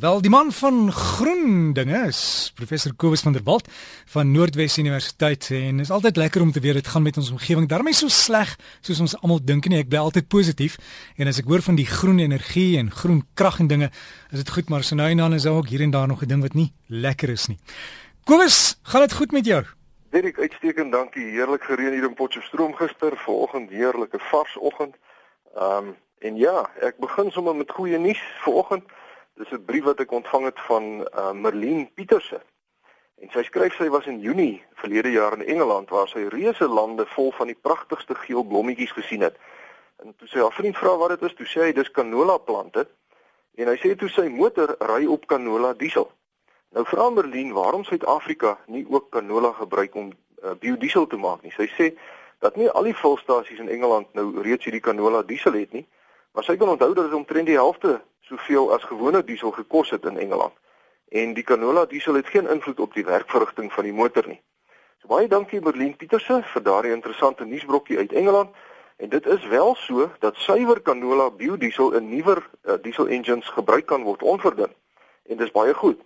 Wel, die man van groen dinge is professor Kobus van der Walt van Noordwes Universiteit en is altyd lekker om te weet dit gaan met ons omgewing. Daarmee so sleg soos ons almal dink nie. Ek bly altyd positief en as ek hoor van die groen energie en groen krag en dinge, is dit goed, maar so nou en dan is daar ook hier en daar nog 'n ding wat nie lekker is nie. Kobus, gaan dit goed met jou? Dirk, uitstekend, dankie. Heerlik gereën hier in Potchefstroom gister, vanoggend heerlike vars oggend. Ehm um, en ja, ek begin sommer met goeie nuus vanoggend. Dis 'n brief wat ek ontvang het van uh, Merlin Pieterse. En sy skryf sy was in Junie verlede jaar in Engeland waar sy reuse lande vol van die pragtigste geel blommetjies gesien het. En toe sy haar vriend vra wat dit is, toe sê hy dis canola plante. En hy sê toe sy motor ry op canola diesel. Nou vra Merlin waarom Suid-Afrika nie ook canola gebruik om uh, biodiesel te maak nie. Sy sê dat nie al die volstasies in Engeland nou reeds hierdie canola diesel het nie, maar sy kan onthou dat dit omtrent die helfte soveel as gewone diesel gekos het in Engeland. En die canola diesel het geen invloed op die werkverrigting van die motor nie. So baie dankie Merlin Pieterse vir daardie interessante nuusbrokkie uit Engeland. En dit is wel so dat suiwer canola biodiesel in nuwer uh, diesel engines gebruik kan word onverdun. En dis baie goed.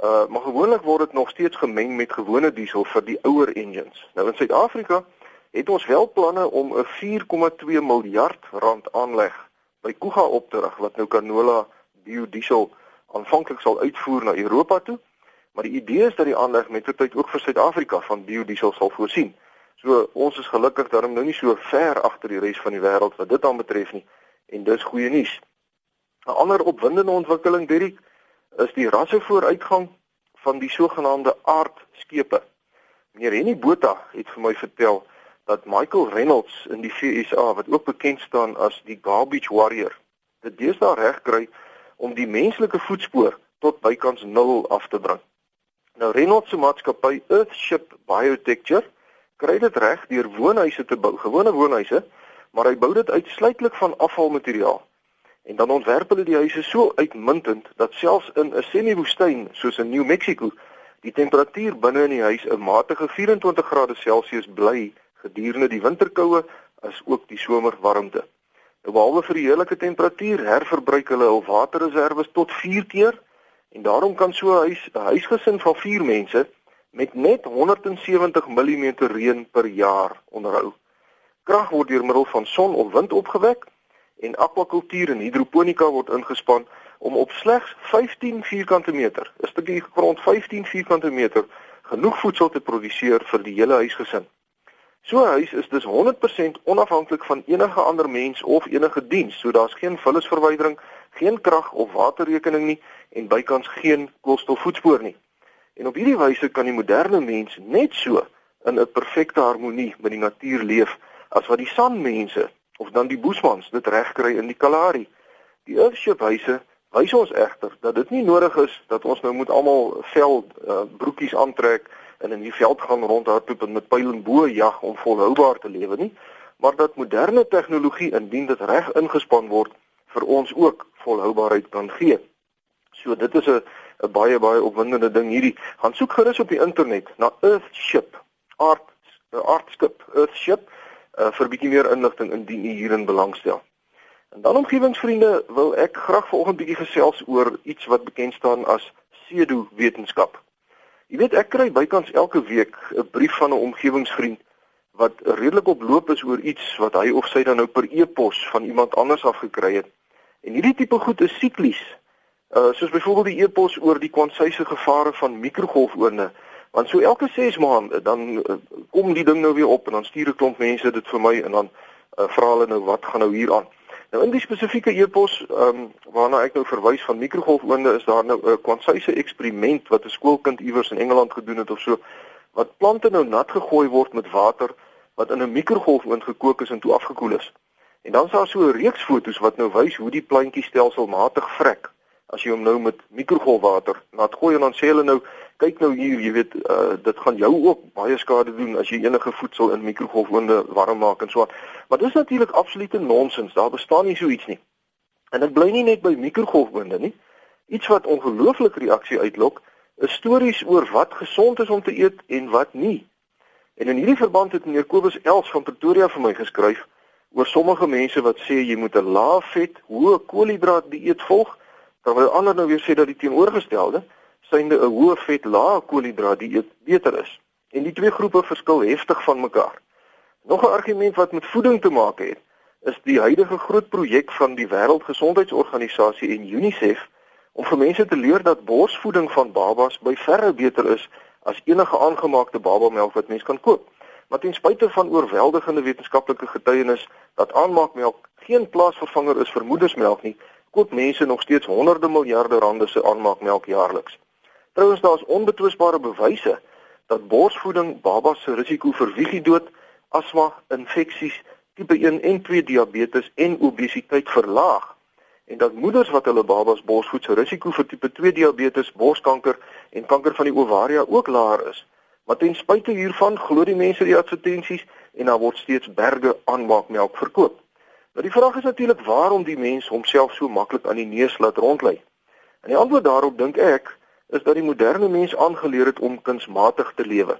Uh maar gewoonlik word dit nog steeds gemeng met gewone diesel vir die ouer engines. Nou in Suid-Afrika het ons wel planne om 'n 4,2 miljard rand aanleg by Kuga op te rig wat nou canola biodiesel aanvanklik sal uitvoer na Europa toe. Maar die idee is dat die aanleg met tyd ook vir Suid-Afrika van biodiesel sal voorsien. So ons is gelukkig daarom nou nie so ver agter die res van die wêreld wat dit aanbetref nie en dis goeie nuus. 'n Ander opwindende ontwikkeling Dirk is die rassevooruitgang van die sogenaamde aardskepe. Meneer Henny Botha het vir my vertel dat Michael Reynolds in die VSA wat ook bekend staan as die garbage warrior dit deesdae reg kry om die menslike voetspoor tot bykans nul af te bring. Nou Reynolds se maatskappy Earthship Biotecture kry dit reg deur woonhuise te bou, gewone woonhuise, maar hy bou dit uitsluitlik van afvalmateriaal. En dan ontwerp hulle die huise so uitmuntend dat selfs in 'n semi-woestyn soos in New Mexico die temperatuur binne in die huis 'n matige 24 grade Celsius bly gedurende die winterkoue as ook die somerwarmte. Nou behalwe vir die heerlike temperatuur, herverbruik hulle hul waterreserwes tot 4 keer en daarom kan so 'n huis 'n huisgesin van 4 mense met net 170 mm reën per jaar onderhou. Krag word deur middel van son of wind opgewek en akwakultuur en hidroponika word ingespan om op slegs 15 vierkante meter, 'n stukkie grond 15 vierkante meter, genoeg voedsel te produseer vir die hele huisgesin. So 'n huis is dus 100% onafhanklik van enige ander mens of enige diens. So daar's geen vullisverwydering, geen krag of waterrekening nie en bykans geen koolstofvoetspoor nie. En op hierdie wyse kan die moderne mens net so in 'n perfekte harmonie met die natuur leef as wat die sanmense of dan die boesmans dit regkry in die Kalahari. Die Earthship huise wys ons egter dat dit nie nodig is dat ons nou moet almal vel uh, broekies aantrek in die veld gaan rondhardloop en met pyl en bo jag om volhoubaar te lewe nie, maar dat moderne tegnologie indien dit reg ingespan word vir ons ook volhoubaarheid kan gee. So dit is 'n 'n baie baie opwindende ding hierdie. Gaan soek gerus op die internet na Earthship, aard 'n aardskip, Earthship uh, vir 'n bietjie meer inligting indien u hierin belangstel. En dan omgewingsvriende, wil ek graag vanoggend bietjie gesels oor iets wat bekend staan as pseudo wetenskap. Jy weet ek kry bykans elke week 'n brief van 'n omgewingsvriend wat redelik oploop is oor iets wat hy of sy dan nou per e-pos van iemand anders af gekry het. En hierdie tipe goed is siklies. Uh soos byvoorbeeld die e-pos oor die kwansyse gevare van mikrogolfoonde. Want so elke 6 maande dan uh, kom die ding nou weer op en dan stuur 'n klomp mense dit vir my en dan uh, vra hulle nou wat gaan nou hier aan. Nou in die spesifieke e-pos ehm um, waarna ek nou verwys van mikrogolfoonde is daar nou 'n kwansyse eksperiment wat 'n skoolkind iewers in Engeland gedoen het of so wat plante nou nat gegooi word met water wat in 'n mikrogolfoond gekook is en toe afgekoel is. En dan is daar so 'n reeks fotos wat nou wys hoe die plantjie stelselmatig vrek as jy hom nou met mikrogolfwater nat gooi en dan sê hulle nou kyk nou hier jy weet uh, dit gaan jou ook baie skade doen as jy enige voedsel in mikrogolfoonde warm maak en so aan. Maar dis natuurlik absolute nonsens daar bestaan nie so iets nie. En dit bly nie net by mikrogolfoonde nie. Iets wat ongelooflik reaksie uitlok is stories oor wat gesond is om te eet en wat nie. En in hierdie verband het meneer Kobus Els van Pretoria vir my geskryf oor sommige mense wat sê jy moet 'n lae vet, hoë koolhidraat dieet volg terwyl ander nou weer sê dat die teenoorgestelde synde 'n hoë vet lae koolhidraat dieet beter is. En die twee groepe verskil heftig van mekaar. Nog 'n argument wat met voeding te maak het, is die huidige groot projek van die Wêreldgesondheidsorganisasie en UNICEF om vir mense te leer dat borsvoeding van babas by verre beter is as enige aangemaakte babamelk wat mens kan koop. Maar ten spyte van oorweldigende wetenskaplike getuienis dat aanmaakmelk geen plaasvervanger is vir moedersmelk nie, koop mense nog steeds honderde miljarde rande se aanmaakmelk jaarliks. Trouwens daar is onbetwisbare bewyse dat borsvoeding babas se risiko vir wiegiedood, asma, infeksies, tipe 1 en 2 diabetes en obesiteit verlaag en dat moeders wat hulle babas borsvoed se risiko vir tipe 2 diabetes, borskanker en kanker van die ovaria ook laer is. Maar ten spyte hiervan glo die mense die advertensies en daar word steeds berge aanmaakmelk verkoop. Nou die vraag is natuurlik waarom die mens homself so maklik aan die neus laat rondlei. En die antwoord daarop dink ek is dat die moderne mens aangeleer het om kunsmatig te lewe.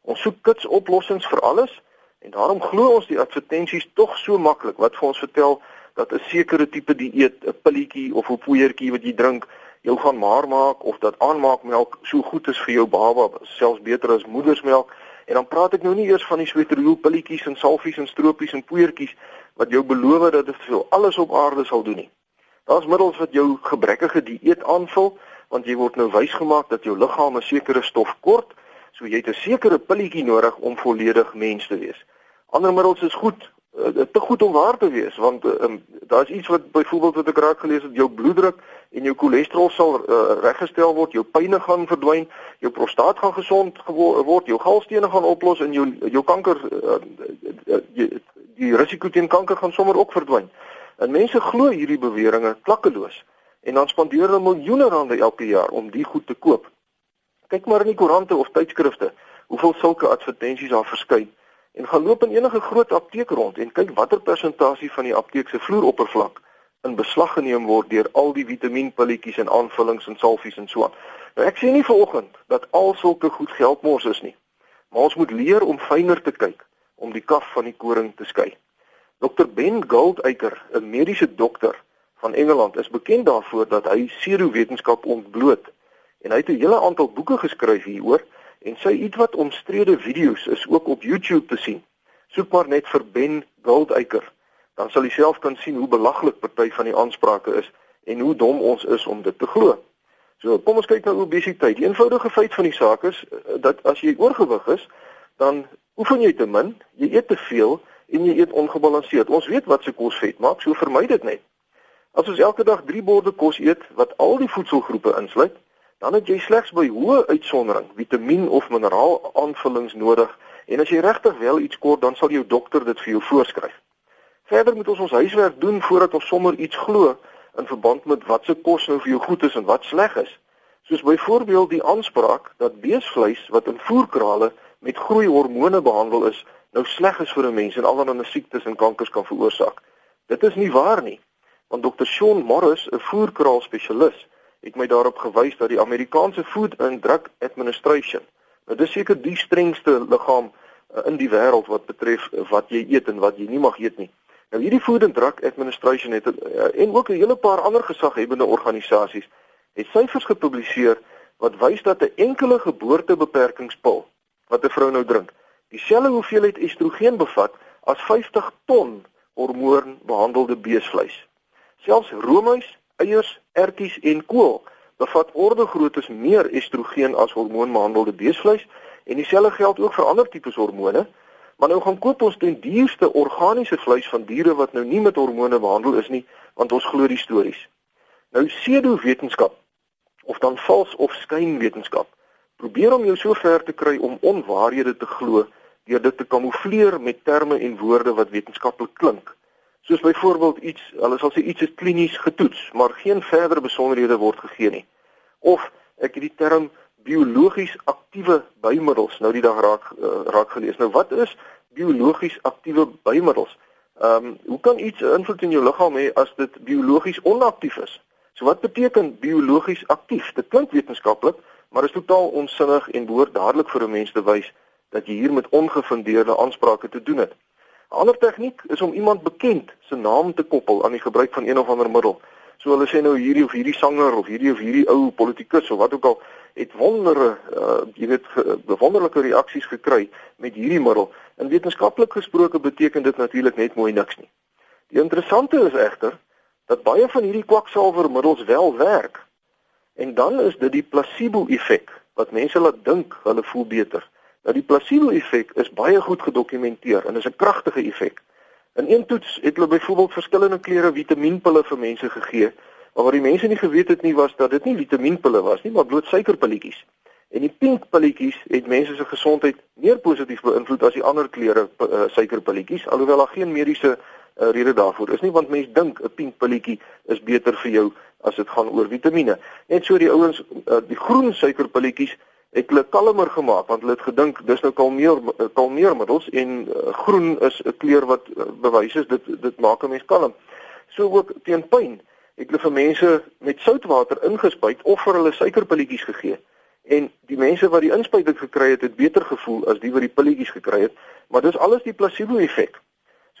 Ons soek kits oplossings vir alles en daarom glo ons die advertensies tog so maklik wat vir ons vertel dat 'n sekere tipe dieet, 'n pilletjie of 'n poeiertjie wat jy drink, jou gaan maar maak of dat aanmaakmelk so goed is vir jou baba, selfs beter as moedersmelk. En dan praat ek nou nie eers van die sweeterhoel pilletjies en salfies en stropies en poeiertjies wat jou beloof dat dit vir alles op aarde sal doen nie. Daar's middels wat jou gebrekkige dieet aanvul want jy word nou wysgemaak dat jou liggaam 'n sekere stof kort, so jy het 'n sekere pilletjie nodig om volledig mens te wees. Ander middels is goed uh, te goed om waar te wees want uh, um, daar's iets wat byvoorbeeld wat ek raak gelees het jou bloeddruk en jou cholesterol sal uh, reggestel word jou pyne gaan verdwyn jou prostaat gaan gesond word jou galstene gaan oplos en jou jou kanker uh, uh, die, die risiko teen kanker gaan sommer ook verdwyn en mense glo hierdie beweringe klakkeloos en dan spandeer hulle miljoene rande elke jaar om die goed te koop kyk maar in die koerante of tydskrifte hoeveel sulke advertensies daar verskyn en gaan loop in enige groot apteek rond en kyk watter persentasie van die apteek se vloeroppervlak in beslag geneem word deur al die vitaminpilletjies en aanvullings en salfies en so aan. Nou ek sê nie vanoggend dat al sulke goed geldmors is nie. Maar ons moet leer om fyner te kyk om die kaf van die koring te skei. Dr Ben Goldacre, 'n mediese dokter van Engeland, is bekend daarvoor dat hy serowetenskap ontbloot en hy het 'n hele aantal boeke geskryf hieroor En sy ietwat omstrede video's is ook op YouTube te sien. Soek maar net vir Ben Goldacre. Dan sal jy self kan sien hoe belaglik party van die aansprake is en hoe dom ons is om dit te glo. So, kom ons kyk na obesiteit. Die eenvoudige feit van die saak is eh, dat as jy oorgewig is, dan oefen jy te min, jy eet te veel en jy eet ongebalanseerd. Ons weet wat se kos vet maak, so vermy dit net. As ons elke dag 3 borde kos eet wat al die voedselgroepe insluit, dan het jy slegs by hoë uitsondering vitamien of mineraal aanvullings nodig en as jy regtig wel iets kort dan sal jou dokter dit vir jou voorskryf. Verder moet ons ons huiswerk doen voordat ons sommer iets glo in verband met wat se kos nou vir jou goed is en wat sleg is. Soos byvoorbeeld die aanspraak dat beesvleis wat in voerkrale met groeihormone behandel is, nou sleg is vir 'n mens en allerlei siektes en kankers kan veroorsaak. Dit is nie waar nie. Want Dr. Shaun Morris, 'n voerkraal spesialis, het my daarop gewys dat die Amerikaanse Food and Drug Administration, nou dis seker die strengste liggaam uh, in die wêreld wat betref uh, wat jy eet en wat jy nie mag eet nie. Nou hierdie Food and Drug Administration het uh, en ook 'n hele paar ander gesaghebende organisasies het syfers gepubliseer wat wys dat 'n enkele geboortebeperkingspil wat 'n vrou nou drink, dieselfde hoeveelheid estrogen bevat as 50 ton hormoonbehandelde beesvleis. Selfs roomys eiers, ertjies en kool bevat orde grootes meer estrogen as hormoonbehandelde beesvleis en dieselfde geld ook vir ander tipes hormone. Maar nou gaan koop ons ten duurste organiese vleis van diere wat nou nie met hormone behandel is nie, want ons glo die stories. Nou pseudo-wetenskap of dan vals of skynwetenskap probeer om jou so ver te kry om onwaarhede te glo deur dit te kamoufleer met terme en woorde wat wetenskaplik klink soos byvoorbeeld iets, hulle sal sê iets is klinies getoets, maar geen verdere besonderhede word gegee nie. Of ek het die term biologies aktiewe bymiddels nou die dag raak uh, raak gelees. Nou wat is biologies aktiewe bymiddels? Ehm um, hoe kan iets invloed in jou liggaam hê as dit biologies onaktief is? So wat beteken biologies aktief? Dit klink wetenskaplik, maar is totaal onsinnig en behoort dadelik vir 'n mens te wys dat jy hier met ongefundeerde aansprake te doen het. 'n Ander tegniek is om iemand bekend se naam te koppel aan die gebruik van een of ander middel. So hulle sê nou hierdie of hierdie sanger of hierdie of hierdie ou politikus of wat ook al het wondere uh, jy weet wonderlike reaksies gekry met hierdie middel. In wetenskaplik gesproke beteken dit natuurlik net mooi niks nie. Die interessante is egter dat baie van hierdie kwaksalvermiddels wel werk. En dan is dit die placebo-effek wat mense laat dink hulle voel beter. Nou die placebo-effek is baie goed gedokumenteer en is 'n kragtige effek. In een toets het hulle byvoorbeeld verskillende kleure vitamienpille vir mense gegee Maar wat die mense nie geweet het nie was dat dit nie vitamienpille was nie, maar bloot suikerpilletjies. En die pink pilletjies het mense se gesondheid meer positief beïnvloed as die ander kleure uh, suikerpilletjies, alhoewel daar geen mediese uh, rede daarvoor is nie, want mense dink 'n pink pilletjie is beter vir jou as dit gaan oor vitamiene. Net so die ouens uh, die groen suikerpilletjies het hulle kalmer gemaak want hulle het gedink dis nou kalmeer kalmeermiddels en uh, groen is 'n kleur wat uh, bewys is dit dit maak 'n mens kalm. So ook teen pyn het hulle vir mense met soutwater ingespuit of vir hulle suikerpilletjies gegee. En die mense wat die inspuiting gekry het, het beter gevoel as die wat die pilletjies gekry het, maar dis alles die placebo-effek.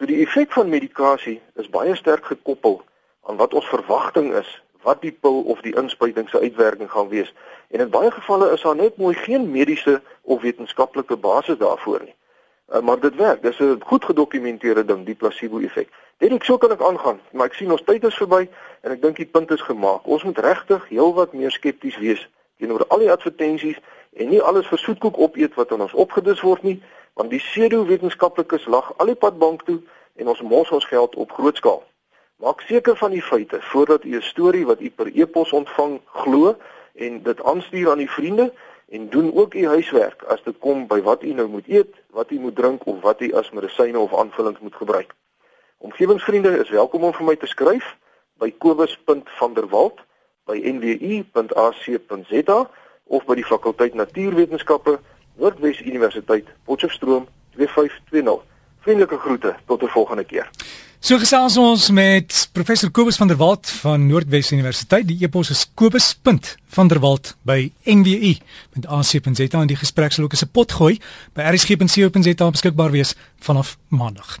So die effek van medikasie is baie sterk gekoppel aan wat ons verwagting is wat die pil of die inspuiting se uitwerking gaan wees. En in baie gevalle is daar net mooi geen mediese of wetenskaplike basis daarvoor nie. Uh, maar dit werk. Dis 'n goed gedokumenteerde ding, die placebo-effek. Dit ek so kan ek aangaan, maar ek sien ons tyd is verby en ek dink die punt is gemaak. Ons moet regtig heelwat meer skepties wees teenoor al die advertensies en nie alles vir soetkoek opeet wat aan ons opgedis word nie, want die pseudo-wetenskaplikes lag al die pad bank toe en ons mors ons geld op groot skaal. Maak seker van die feite voordat u 'n storie wat u per e-pos ontvang glo en dit aanstuur aan u vriende en doen ook u huiswerk as dit kom by wat u nou moet eet, wat u moet drink of wat u as medisyne of aanvullings moet gebruik. Omgewingsvriende is welkom om vir my te skryf by kobus.vanderwalt@nwu.ac.za of by die fakulteit Natuurwetenskappe, Noordwes Universiteit, Potchefstroom 2520. Vriendelike groete tot 'n volgende keer. So gesels ons met professor Kobus van der Walt van Noordwes Universiteit. Die e-pos is kobus.vanderwalt@nwu.ac.za en die gesprek sal ook as 'n pot gooi by rsg.co.za beskikbaar wees vanaf maandag.